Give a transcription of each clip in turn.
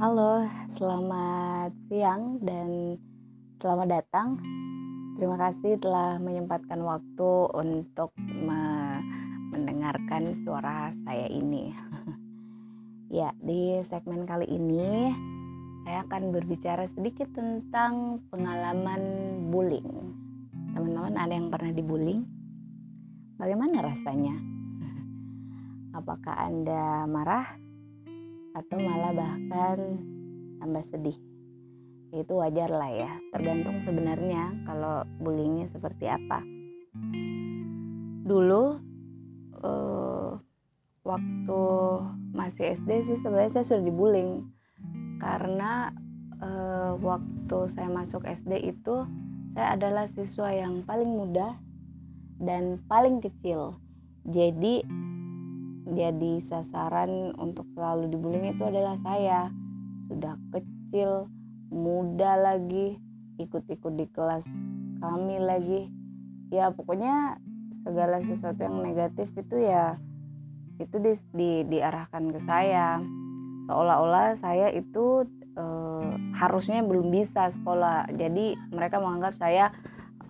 Halo, selamat siang dan selamat datang. Terima kasih telah menyempatkan waktu untuk me mendengarkan suara saya ini. ya, di segmen kali ini saya akan berbicara sedikit tentang pengalaman bullying. Teman-teman ada yang pernah dibullying? Bagaimana rasanya? Apakah Anda marah atau malah bahkan tambah sedih? Itu wajar lah ya, tergantung sebenarnya kalau bullyingnya seperti apa. Dulu uh, waktu masih SD sih sebenarnya saya sudah dibullying karena uh, waktu saya masuk SD itu saya adalah siswa yang paling muda dan paling kecil. Jadi jadi sasaran untuk selalu dibullying itu adalah saya. Sudah kecil, muda lagi, ikut-ikut di kelas kami lagi. Ya pokoknya segala sesuatu yang negatif itu ya itu di, di diarahkan ke saya. Seolah-olah saya itu eh, harusnya belum bisa sekolah. Jadi mereka menganggap saya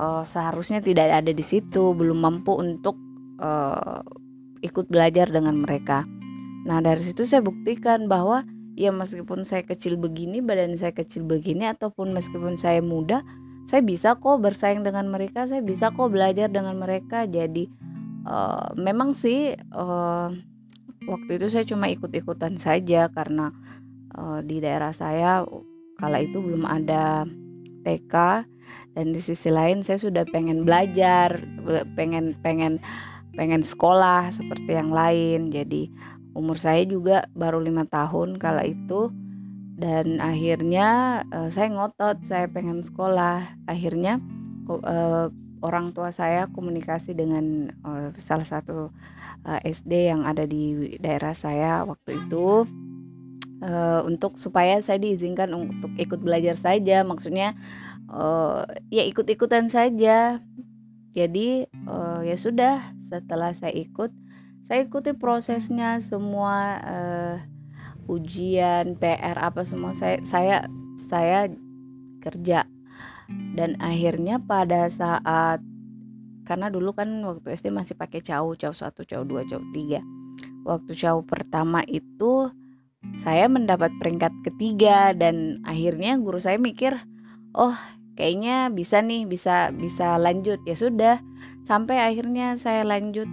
uh, seharusnya tidak ada di situ, belum mampu untuk uh, ikut belajar dengan mereka. Nah, dari situ saya buktikan bahwa ya meskipun saya kecil begini, badan saya kecil begini ataupun meskipun saya muda, saya bisa kok bersaing dengan mereka, saya bisa kok belajar dengan mereka. Jadi uh, memang sih uh, waktu itu saya cuma ikut-ikutan saja karena uh, di daerah saya kala itu belum ada TK dan di sisi lain saya sudah pengen belajar pengen pengen pengen sekolah seperti yang lain. Jadi umur saya juga baru lima tahun kala itu. Dan akhirnya uh, saya ngotot saya pengen sekolah. Akhirnya uh, orang tua saya komunikasi dengan uh, salah satu uh, SD yang ada di daerah saya waktu itu uh, untuk supaya saya diizinkan untuk ikut belajar saja. Maksudnya uh, ya ikut-ikutan saja. Jadi uh, ya sudah setelah saya ikut saya ikuti prosesnya semua uh, ujian PR apa semua saya saya saya kerja. Dan akhirnya pada saat karena dulu kan waktu SD masih pakai cau cau satu cau dua cau tiga. Waktu cau pertama itu saya mendapat peringkat ketiga dan akhirnya guru saya mikir oh kayaknya bisa nih bisa bisa lanjut. Ya sudah sampai akhirnya saya lanjut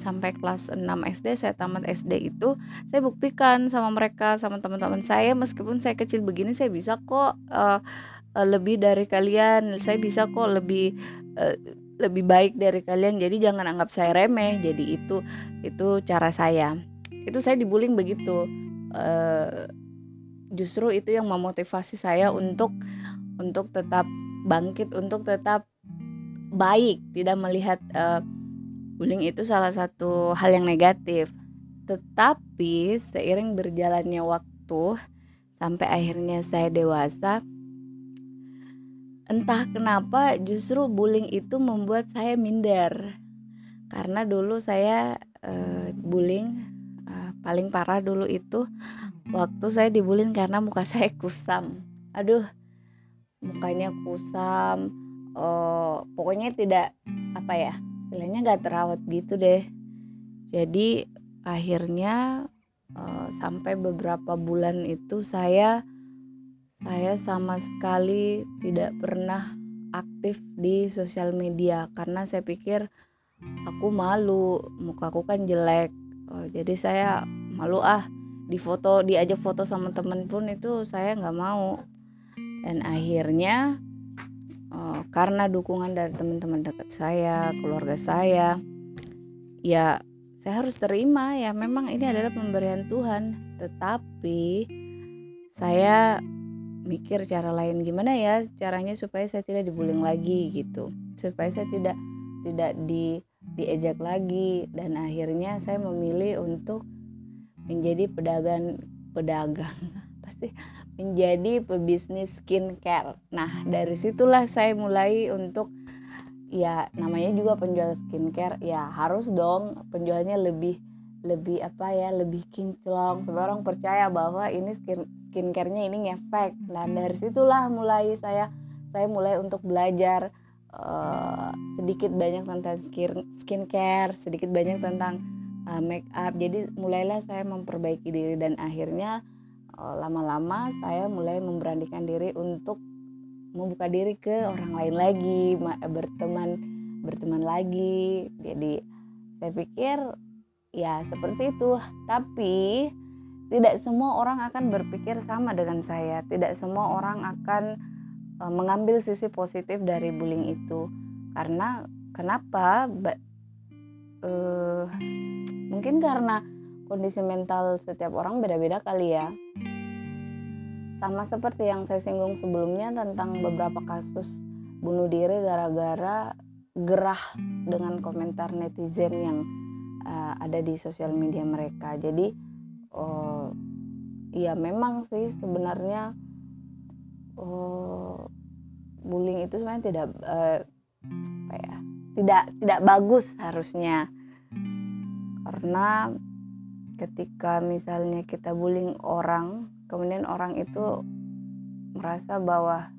sampai kelas 6 SD saya tamat SD itu saya buktikan sama mereka sama teman-teman saya meskipun saya kecil begini saya bisa kok uh, lebih dari kalian saya bisa kok lebih uh, lebih baik dari kalian. Jadi jangan anggap saya remeh jadi itu itu cara saya. Itu saya dibullying begitu. Uh, justru itu yang memotivasi saya untuk untuk tetap bangkit untuk tetap baik, tidak melihat uh, bullying itu salah satu hal yang negatif. Tetapi seiring berjalannya waktu sampai akhirnya saya dewasa, entah kenapa justru bullying itu membuat saya minder. Karena dulu saya uh, bullying uh, paling parah dulu itu waktu saya dibullying karena muka saya kusam. Aduh, mukanya kusam uh, pokoknya tidak apa ya istilahnya nggak terawat gitu deh. Jadi akhirnya uh, sampai beberapa bulan itu saya saya sama sekali tidak pernah aktif di sosial media. Karena saya pikir aku malu mukaku kan jelek. Uh, jadi saya malu ah di foto diajak foto sama temen pun itu saya nggak mau. Dan akhirnya karena dukungan dari teman-teman dekat saya keluarga saya ya saya harus terima ya memang ini adalah pemberian Tuhan. Tetapi saya mikir cara lain gimana ya caranya supaya saya tidak dibullying lagi gitu. Supaya saya tidak tidak di diejak lagi. Dan akhirnya saya memilih untuk menjadi pedagang pedagang. Pasti menjadi pebisnis skincare. Nah, dari situlah saya mulai untuk ya namanya juga penjual skincare. Ya harus dong penjualnya lebih lebih apa ya lebih kinclong. Supaya orang percaya bahwa ini skin skincarenya ini ngefek. Dan dari situlah mulai saya saya mulai untuk belajar uh, sedikit banyak tentang skin skincare sedikit banyak tentang uh, make up. Jadi mulailah saya memperbaiki diri dan akhirnya lama-lama saya mulai memberanikan diri untuk membuka diri ke orang lain lagi berteman berteman lagi. Jadi saya pikir ya seperti itu. Tapi tidak semua orang akan berpikir sama dengan saya. Tidak semua orang akan e, mengambil sisi positif dari bullying itu. Karena kenapa? Ba, e, mungkin karena kondisi mental setiap orang beda-beda kali ya sama seperti yang saya singgung sebelumnya tentang beberapa kasus bunuh diri gara-gara gerah dengan komentar netizen yang uh, ada di sosial media mereka. Jadi uh, ya memang sih sebenarnya uh, bullying itu sebenarnya tidak uh, apa ya tidak tidak bagus harusnya. Karena ketika misalnya kita bullying orang kemudian orang itu merasa bahwa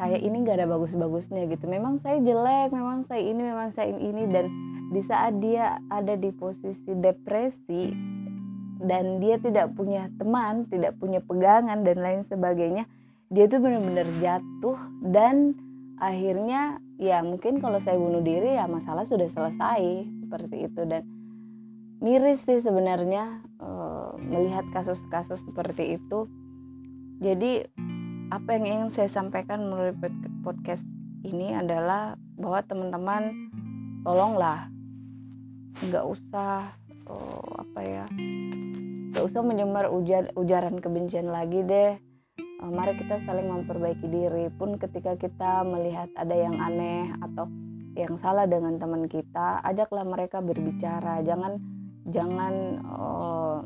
saya ini gak ada bagus-bagusnya gitu. Memang saya jelek memang saya ini memang saya ini. Dan di saat dia ada di posisi depresi dan dia tidak punya teman, tidak punya pegangan dan lain sebagainya, dia tuh benar-benar jatuh dan akhirnya ya mungkin kalau saya bunuh diri ya masalah sudah selesai seperti itu. Dan miris sih sebenarnya uh, melihat kasus-kasus seperti itu. Jadi apa yang ingin saya sampaikan melalui podcast ini adalah bahwa teman-teman tolonglah. Nggak usah oh, apa ya nggak usah menyebar ujar ujaran kebencian lagi deh. Uh, mari kita saling memperbaiki diri. Pun ketika kita melihat ada yang aneh atau yang salah dengan teman kita ajaklah mereka berbicara. Jangan jangan uh,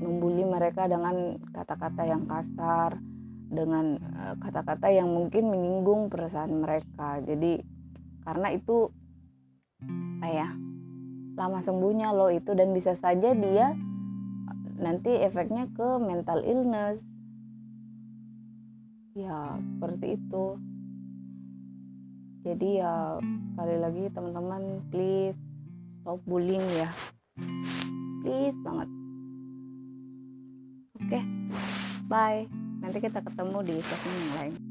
membuli mereka dengan kata-kata yang kasar dengan eh, kata-kata yang mungkin menyinggung perasaan mereka. Jadi karena itu apa ya lama sembuhnya lo itu dan bisa saja dia nanti efeknya ke mental illness. Ya seperti itu. Jadi ya sekali lagi teman-teman please stop bullying ya. Please banget oke okay, bye. Nanti kita ketemu di segmen yang lain